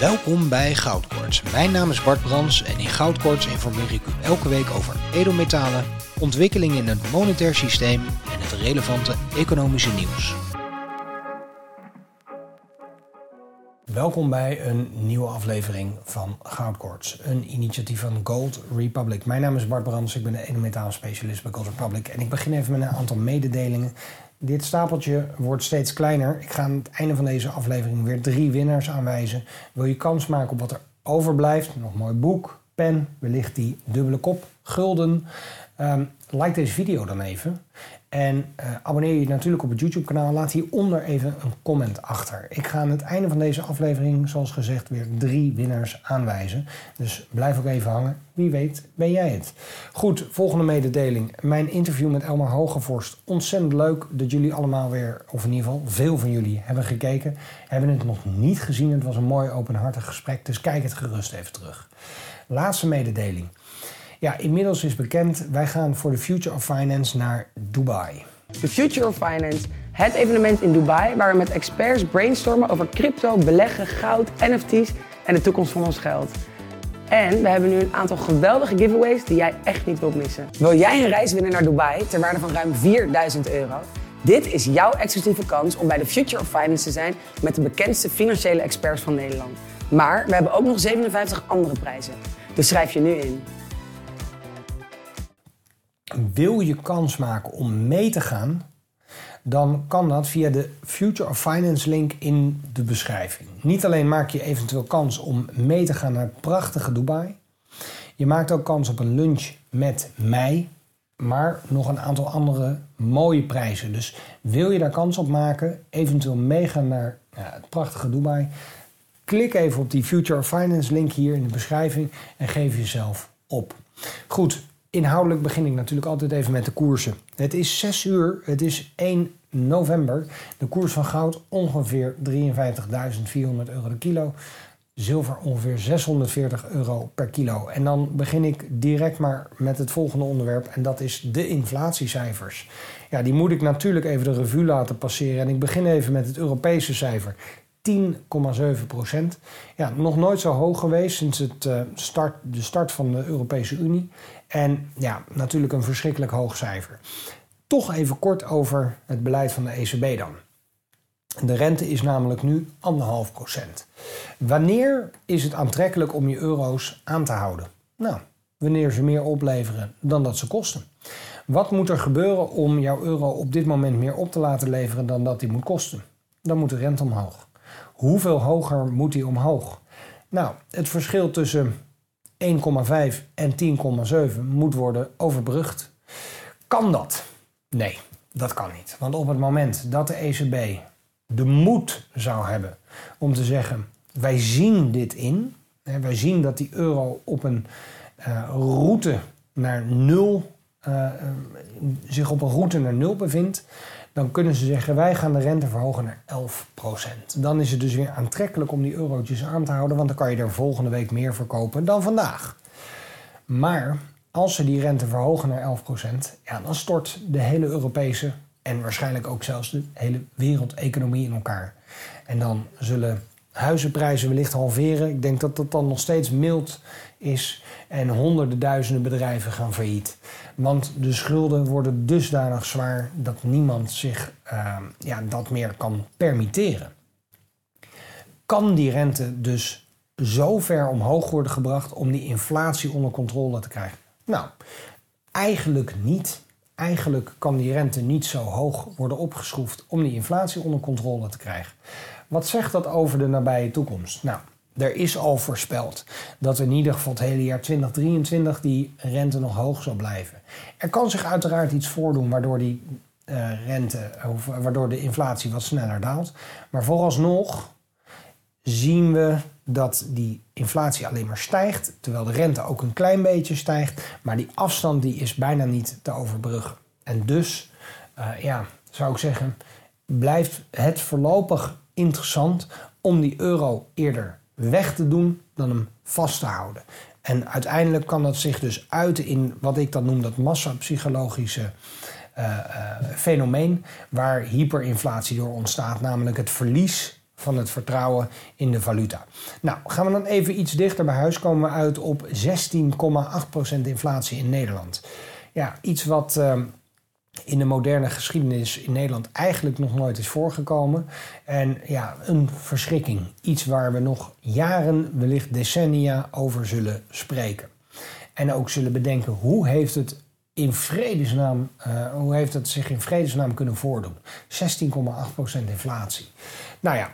Welkom bij Goudkoorts. Mijn naam is Bart Brans en in Goudkoorts informeer ik u elke week over edelmetalen, ontwikkelingen in het monetair systeem en het relevante economische nieuws. Welkom bij een nieuwe aflevering van Goudkoorts, een initiatief van Gold Republic. Mijn naam is Bart Brans, ik ben de edelmetaalspecialist bij Gold Republic en ik begin even met een aantal mededelingen dit stapeltje wordt steeds kleiner. Ik ga aan het einde van deze aflevering weer drie winnaars aanwijzen. Wil je kans maken op wat er overblijft? Nog mooi boek, pen, wellicht die dubbele kop, gulden. Um, like deze video dan even. En uh, abonneer je natuurlijk op het YouTube-kanaal. Laat hieronder even een comment achter. Ik ga aan het einde van deze aflevering, zoals gezegd, weer drie winnaars aanwijzen. Dus blijf ook even hangen. Wie weet, ben jij het. Goed, volgende mededeling. Mijn interview met Elmar Hogevorst. Ontzettend leuk dat jullie allemaal weer, of in ieder geval veel van jullie, hebben gekeken. Hebben het nog niet gezien. Het was een mooi openhartig gesprek. Dus kijk het gerust even terug. Laatste mededeling. Ja, inmiddels is bekend, wij gaan voor de Future of Finance naar Dubai. De Future of Finance, het evenement in Dubai waar we met experts brainstormen over crypto, beleggen, goud, NFT's en de toekomst van ons geld. En we hebben nu een aantal geweldige giveaways die jij echt niet wilt missen. Wil jij een reis winnen naar Dubai ter waarde van ruim 4000 euro? Dit is jouw exclusieve kans om bij de Future of Finance te zijn met de bekendste financiële experts van Nederland. Maar we hebben ook nog 57 andere prijzen. Dus schrijf je nu in. Wil je kans maken om mee te gaan, dan kan dat via de Future of Finance link in de beschrijving. Niet alleen maak je eventueel kans om mee te gaan naar het prachtige Dubai, je maakt ook kans op een lunch met mij, maar nog een aantal andere mooie prijzen. Dus wil je daar kans op maken, eventueel meegaan naar ja, het prachtige Dubai, klik even op die Future of Finance link hier in de beschrijving en geef jezelf op. Goed, Inhoudelijk begin ik natuurlijk altijd even met de koersen. Het is 6 uur, het is 1 november. De koers van goud ongeveer 53.400 euro de kilo. Zilver ongeveer 640 euro per kilo. En dan begin ik direct maar met het volgende onderwerp en dat is de inflatiecijfers. Ja, die moet ik natuurlijk even de revue laten passeren. En ik begin even met het Europese cijfer. 10,7 procent. Ja, nog nooit zo hoog geweest sinds het, uh, start, de start van de Europese Unie. En ja, natuurlijk een verschrikkelijk hoog cijfer. Toch even kort over het beleid van de ECB dan. De rente is namelijk nu 1,5 procent. Wanneer is het aantrekkelijk om je euro's aan te houden? Nou, wanneer ze meer opleveren dan dat ze kosten. Wat moet er gebeuren om jouw euro op dit moment meer op te laten leveren dan dat die moet kosten? Dan moet de rente omhoog. Hoeveel hoger moet die omhoog? Nou, het verschil tussen 1,5 en 10,7 moet worden overbrugd. Kan dat? Nee, dat kan niet. Want op het moment dat de ECB de moed zou hebben om te zeggen: wij zien dit in, hè, wij zien dat die euro op een uh, route naar nul, uh, zich op een route naar nul bevindt, dan kunnen ze zeggen wij gaan de rente verhogen naar 11%. Dan is het dus weer aantrekkelijk om die eurotjes aan te houden, want dan kan je er volgende week meer verkopen dan vandaag. Maar als ze die rente verhogen naar 11%, ja, dan stort de hele Europese en waarschijnlijk ook zelfs de hele wereldeconomie in elkaar. En dan zullen huizenprijzen wellicht halveren. Ik denk dat dat dan nog steeds mild is en honderden duizenden bedrijven gaan failliet. Want de schulden worden dusdanig zwaar dat niemand zich uh, ja, dat meer kan permitteren. Kan die rente dus zo ver omhoog worden gebracht om die inflatie onder controle te krijgen? Nou, eigenlijk niet. Eigenlijk kan die rente niet zo hoog worden opgeschroefd om die inflatie onder controle te krijgen. Wat zegt dat over de nabije toekomst? Nou, er is al voorspeld dat in ieder geval het hele jaar 2023 die rente nog hoog zal blijven. Er kan zich uiteraard iets voordoen waardoor die uh, rente, of waardoor de inflatie wat sneller daalt. Maar vooralsnog zien we dat die inflatie alleen maar stijgt, terwijl de rente ook een klein beetje stijgt. Maar die afstand die is bijna niet te overbruggen. En dus, uh, ja, zou ik zeggen, blijft het voorlopig interessant om die euro eerder weg te doen dan hem vast te houden. En uiteindelijk kan dat zich dus uiten in wat ik dan noem dat massapsychologische uh, fenomeen, waar hyperinflatie door ontstaat, namelijk het verlies van het vertrouwen in de valuta. Nou, gaan we dan even iets dichter bij huis komen uit op 16,8% inflatie in Nederland. Ja, iets wat uh, in de moderne geschiedenis in Nederland eigenlijk nog nooit is voorgekomen. En ja, een verschrikking. Iets waar we nog jaren, wellicht decennia over zullen spreken. En ook zullen bedenken hoe heeft het in vredesnaam, uh, hoe heeft het zich in vredesnaam kunnen voordoen? 16,8% inflatie. Nou ja,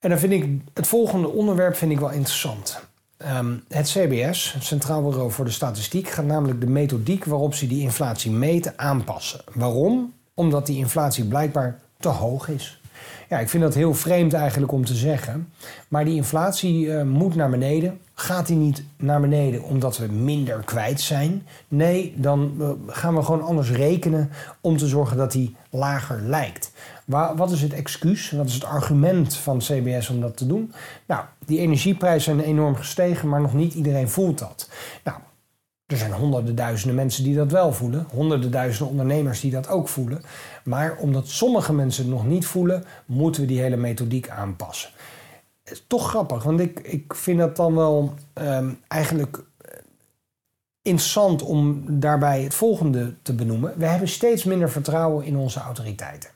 en dan vind ik het volgende onderwerp vind ik wel interessant. Um, het CBS, het Centraal Bureau voor de Statistiek, gaat namelijk de methodiek waarop ze die inflatie meten aanpassen. Waarom? Omdat die inflatie blijkbaar te hoog is. Ja, ik vind dat heel vreemd eigenlijk om te zeggen. Maar die inflatie uh, moet naar beneden. Gaat die niet naar beneden omdat we minder kwijt zijn? Nee, dan uh, gaan we gewoon anders rekenen om te zorgen dat die lager lijkt. Wat is het excuus? Wat is het argument van CBS om dat te doen? Nou, die energieprijzen zijn enorm gestegen, maar nog niet iedereen voelt dat. Nou, er zijn honderden duizenden mensen die dat wel voelen, honderden duizenden ondernemers die dat ook voelen. Maar omdat sommige mensen het nog niet voelen, moeten we die hele methodiek aanpassen. Toch grappig, want ik, ik vind dat dan wel um, eigenlijk eh, interessant om daarbij het volgende te benoemen. We hebben steeds minder vertrouwen in onze autoriteiten.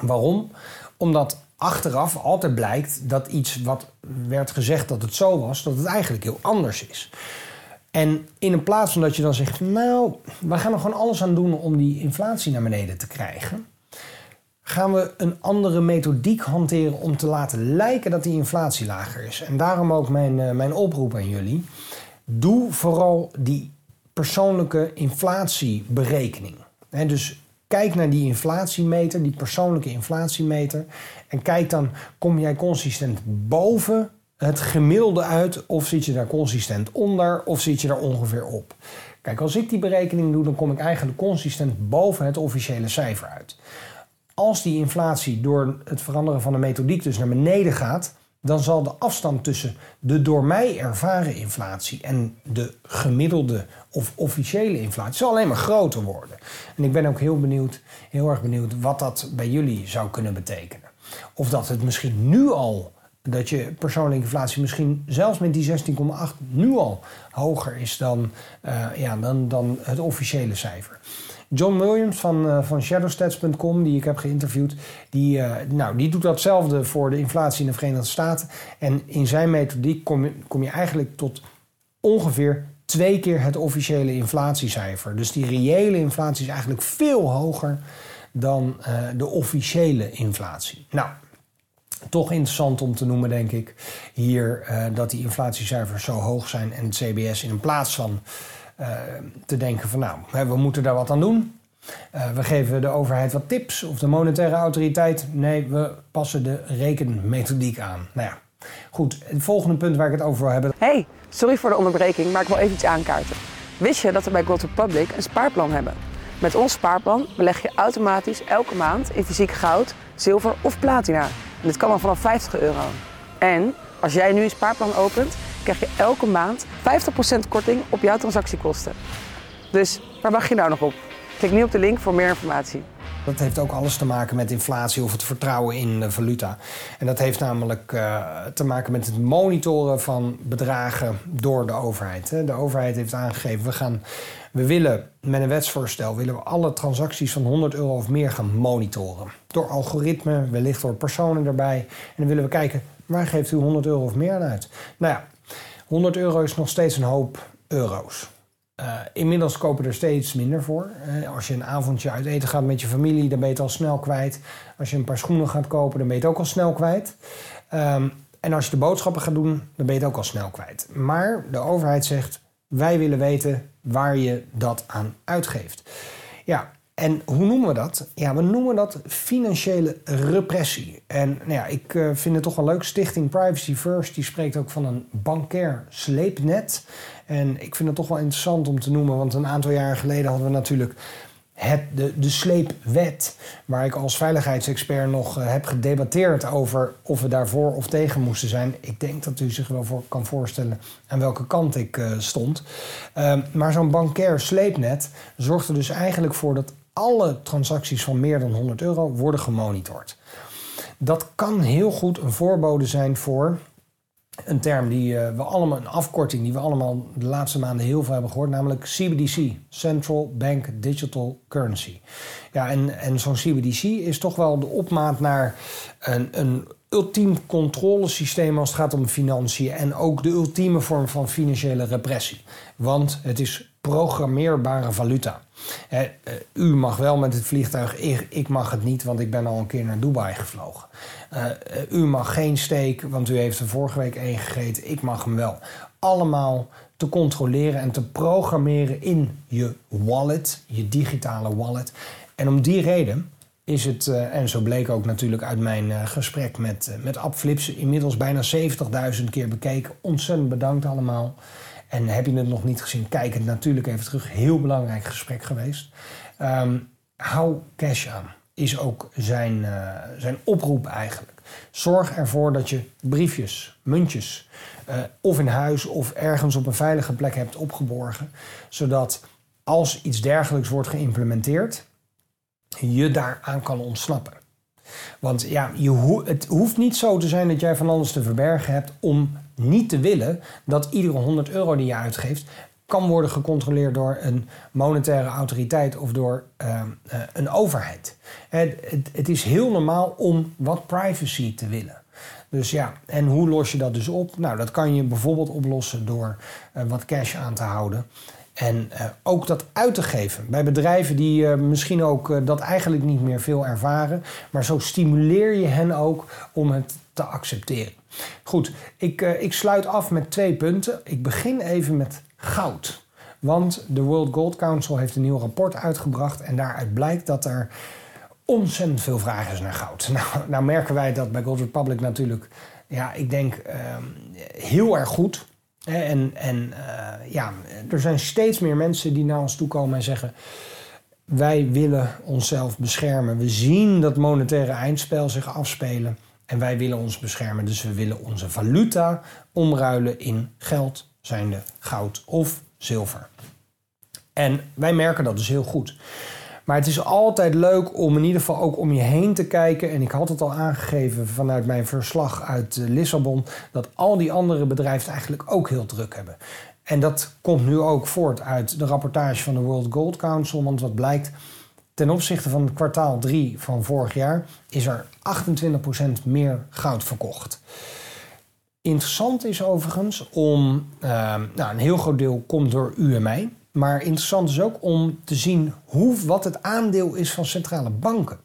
Waarom? Omdat achteraf altijd blijkt dat iets wat werd gezegd dat het zo was, dat het eigenlijk heel anders is. En in plaats van dat je dan zegt, nou, we gaan er gewoon alles aan doen om die inflatie naar beneden te krijgen, gaan we een andere methodiek hanteren om te laten lijken dat die inflatie lager is. En daarom ook mijn, uh, mijn oproep aan jullie. Doe vooral die persoonlijke inflatieberekening. Dus kijk naar die inflatiemeter, die persoonlijke inflatiemeter. En kijk dan, kom jij consistent boven het gemiddelde uit of zit je daar consistent onder of zit je daar ongeveer op. Kijk, als ik die berekening doe, dan kom ik eigenlijk consistent boven het officiële cijfer uit. Als die inflatie door het veranderen van de methodiek dus naar beneden gaat, dan zal de afstand tussen de door mij ervaren inflatie en de gemiddelde of officiële inflatie zal alleen maar groter worden. En ik ben ook heel benieuwd, heel erg benieuwd wat dat bij jullie zou kunnen betekenen. Of dat het misschien nu al dat je persoonlijke inflatie misschien zelfs met die 16,8 nu al hoger is dan, uh, ja, dan, dan het officiële cijfer. John Williams van, uh, van shadowstats.com, die ik heb geïnterviewd, die, uh, nou, die doet datzelfde voor de inflatie in de Verenigde Staten. En in zijn methodiek kom je, eigenlijk tot ongeveer twee keer het officiële inflatiecijfer. Dus die reële inflatie is eigenlijk veel hoger dan de officiële inflatie. Nou, toch interessant om te noemen, denk ik, hier dat die inflatiecijfers zo hoog zijn en het CBS in plaats van te denken van nou, we moeten daar wat aan doen. Uh, we geven de overheid wat tips of de monetaire autoriteit. Nee, we passen de rekenmethodiek aan. Nou ja, goed. Het volgende punt waar ik het over wil hebben. Hey, sorry voor de onderbreking, maar ik wil even iets aankaarten. Wist je dat we bij Gold Republic een spaarplan hebben? Met ons spaarplan beleg je automatisch elke maand in fysiek goud, zilver of platina. En dit kan al vanaf 50 euro. En als jij nu een spaarplan opent, krijg je elke maand 50% korting op jouw transactiekosten. Dus waar wacht je nou nog op? Klik nu op de link voor meer informatie. Dat heeft ook alles te maken met inflatie of het vertrouwen in de valuta. En dat heeft namelijk uh, te maken met het monitoren van bedragen door de overheid. De overheid heeft aangegeven, we, gaan, we willen met een wetsvoorstel willen we alle transacties van 100 euro of meer gaan monitoren. Door algoritme, wellicht door personen erbij. En dan willen we kijken, waar geeft u 100 euro of meer aan uit? Nou ja, 100 euro is nog steeds een hoop euro's. Uh, inmiddels kopen er steeds minder voor. Uh, als je een avondje uit eten gaat met je familie, dan ben je het al snel kwijt. Als je een paar schoenen gaat kopen, dan ben je het ook al snel kwijt. Um, en als je de boodschappen gaat doen, dan ben je het ook al snel kwijt. Maar de overheid zegt, wij willen weten waar je dat aan uitgeeft. Ja, en hoe noemen we dat? Ja, we noemen dat financiële repressie. En nou ja, ik uh, vind het toch wel leuk. Stichting Privacy First die spreekt ook van een bankair sleepnet. En ik vind het toch wel interessant om te noemen, want een aantal jaren geleden hadden we natuurlijk het, de, de sleepwet, waar ik als veiligheidsexpert nog uh, heb gedebatteerd over of we daarvoor of tegen moesten zijn. Ik denk dat u zich wel voor kan voorstellen aan welke kant ik uh, stond. Uh, maar zo'n bankair sleepnet zorgt er dus eigenlijk voor dat alle transacties van meer dan 100 euro worden gemonitord. Dat kan heel goed een voorbode zijn voor een term die eh, we allemaal, een afkorting die we allemaal de laatste maanden heel veel hebben gehoord, namelijk CBDC, Central Bank Digital Currency. Ja, en, en zo'n CBDC is toch wel de opmaat naar een, een ultiem controlesysteem als het gaat om financiën en ook de ultieme vorm van financiële repressie. Want het is programmeerbare valuta. Eh, u mag wel met het vliegtuig, ik, mag het niet, want ik ben al een keer naar Dubai gevlogen. Eh, u mag geen steek, want u heeft er vorige week één gegeten, ik mag hem wel. Allemaal te controleren en te programmeren in je wallet, je digitale wallet. En om die reden is het, en zo bleek ook natuurlijk uit mijn gesprek met, met Abflips, inmiddels bijna 70.000 keer bekeken. Ontzettend bedankt allemaal. En heb je het nog niet gezien, kijk het natuurlijk even terug. Heel belangrijk gesprek geweest. Um, hou cash aan, is ook zijn, zijn oproep eigenlijk. Zorg ervoor dat je briefjes, muntjes, of in huis of ergens op een veilige plek hebt opgeborgen. Zodat als iets dergelijks wordt geïmplementeerd, je daaraan kan ontsnappen. Want ja, je het hoeft niet zo te zijn dat jij van alles te verbergen hebt om niet te willen dat iedere 100 euro die je uitgeeft kan worden gecontroleerd door een monetaire autoriteit of door uh, uh, een overheid. Het, het, het, is heel normaal om wat privacy te willen. Dus ja, en hoe los je dat dus op? Nou, dat kan je bijvoorbeeld oplossen door uh, wat cash aan te houden. En uh, ook dat uit te geven bij bedrijven die uh, misschien ook uh, dat eigenlijk niet meer veel ervaren. Maar zo stimuleer je hen ook om het te accepteren. Goed, ik, ik sluit af met twee punten. Ik begin even met goud. Want de World Gold Council heeft een nieuw rapport uitgebracht. En daaruit blijkt dat er ontzettend veel vraag is naar goud. Nou, nou merken wij dat bij Gold Republic natuurlijk, ja, ik denk ehm, heel erg goed. En, en ja, er zijn steeds meer mensen die naar ons toe komen en zeggen: Wij willen onszelf beschermen. We zien dat monetaire eindspel zich afspelen. En wij willen ons beschermen. Dus we willen onze valuta omruilen in geld, zijnde goud of zilver. En wij merken dat dus heel goed. Maar het is altijd leuk om in ieder geval ook om je heen te kijken. En ik had het al aangegeven vanuit mijn verslag uit eh, Lissabon. Dat al die andere bedrijven eigenlijk ook heel druk hebben. En dat komt nu ook voort uit de rapportage van de World Gold Council. Want wat blijkt, ten opzichte van kwartaal 3 van vorig jaar is er 28% meer goud verkocht. Interessant is overigens om, uh, nou, een heel groot deel komt door UMI. Maar interessant is ook om te zien hoe, wat het aandeel is van centrale banken.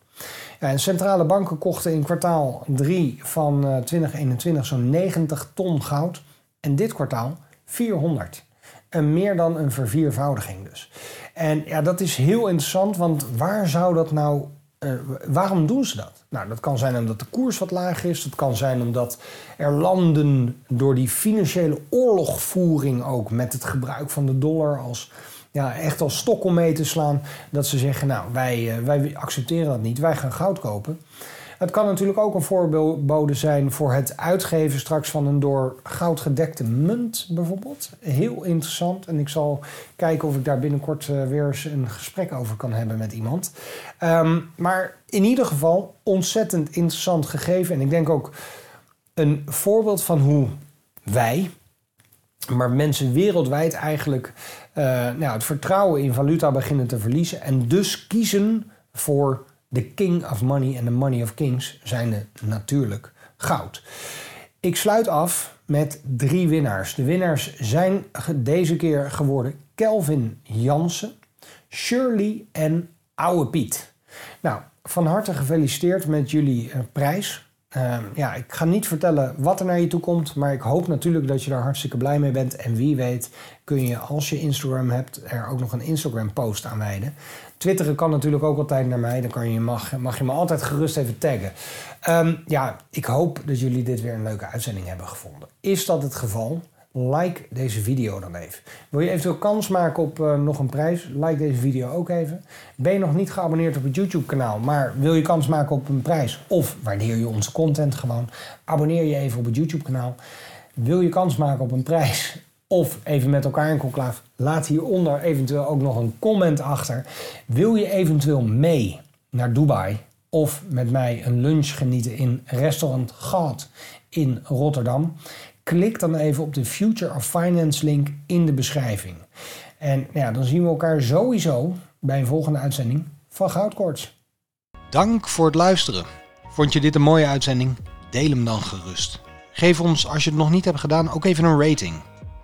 En centrale banken kochten in kwartaal 3 van uh, 2021 zo'n 90 ton goud. En dit kwartaal 400. En meer dan een verviervoudiging dus. En ja, dat is heel interessant, want waar zou dat nou uh, waarom doen ze dat? Nou, dat kan zijn omdat de koers wat laag is. Dat kan zijn omdat er landen door die financiële oorlogvoering ook met het gebruik van de dollar als ja, echt als stok om mee te slaan. Dat ze zeggen, nou, wij, uh, wij accepteren dat niet. Wij gaan goud kopen. Het kan natuurlijk ook een voorbode zijn voor het uitgeven straks van een door goud gedekte munt bijvoorbeeld. Heel interessant en ik zal kijken of ik daar binnenkort uh, weer eens een gesprek over kan hebben met iemand. Um, maar in ieder geval ontzettend interessant gegeven en ik denk ook een voorbeeld van hoe wij, maar mensen wereldwijd eigenlijk uh, nou, het vertrouwen in valuta beginnen te verliezen en dus kiezen voor de king of money en de money of kings zijn natuurlijk goud. Ik sluit af met drie winnaars. De winnaars zijn deze keer geworden Kelvin Jansen, Shirley en Oude Piet. Nou, van harte gefeliciteerd met jullie uh, prijs. Uh, ja, ik ga niet vertellen wat er naar je toe komt, maar ik hoop natuurlijk dat je daar hartstikke blij mee bent. En wie weet kun je, als je Instagram hebt, er ook nog een Instagram-post aan wijden. Twitteren kan natuurlijk ook altijd naar mij. Dan kan je, mag, mag je me altijd gerust even taggen. Um, ja, ik hoop dat jullie dit weer een leuke uitzending hebben gevonden. Is dat het geval? Like deze video dan even. Wil je eventueel kans maken op uh, nog een prijs? Like deze video ook even. Ben je nog niet geabonneerd op het YouTube kanaal, maar wil je kans maken op een prijs? Of waardeer je onze content gewoon? Abonneer je even op het YouTube kanaal. Wil je kans maken op een prijs? Of even met elkaar in conclave, laat hieronder eventueel ook nog een comment achter. Wil je eventueel mee naar Dubai of met mij een lunch genieten in restaurant Gaat in Rotterdam? Klik dan even op de Future of Finance link in de beschrijving. En ja, dan zien we elkaar sowieso bij een volgende uitzending van Goudkoorts. Dank voor het luisteren. Vond je dit een mooie uitzending? Deel hem dan gerust. Geef ons, als je het nog niet hebt gedaan, ook even een rating.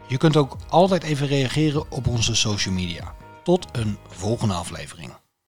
Je kunt ook altijd even reageren op onze social media. Tot een volgende aflevering.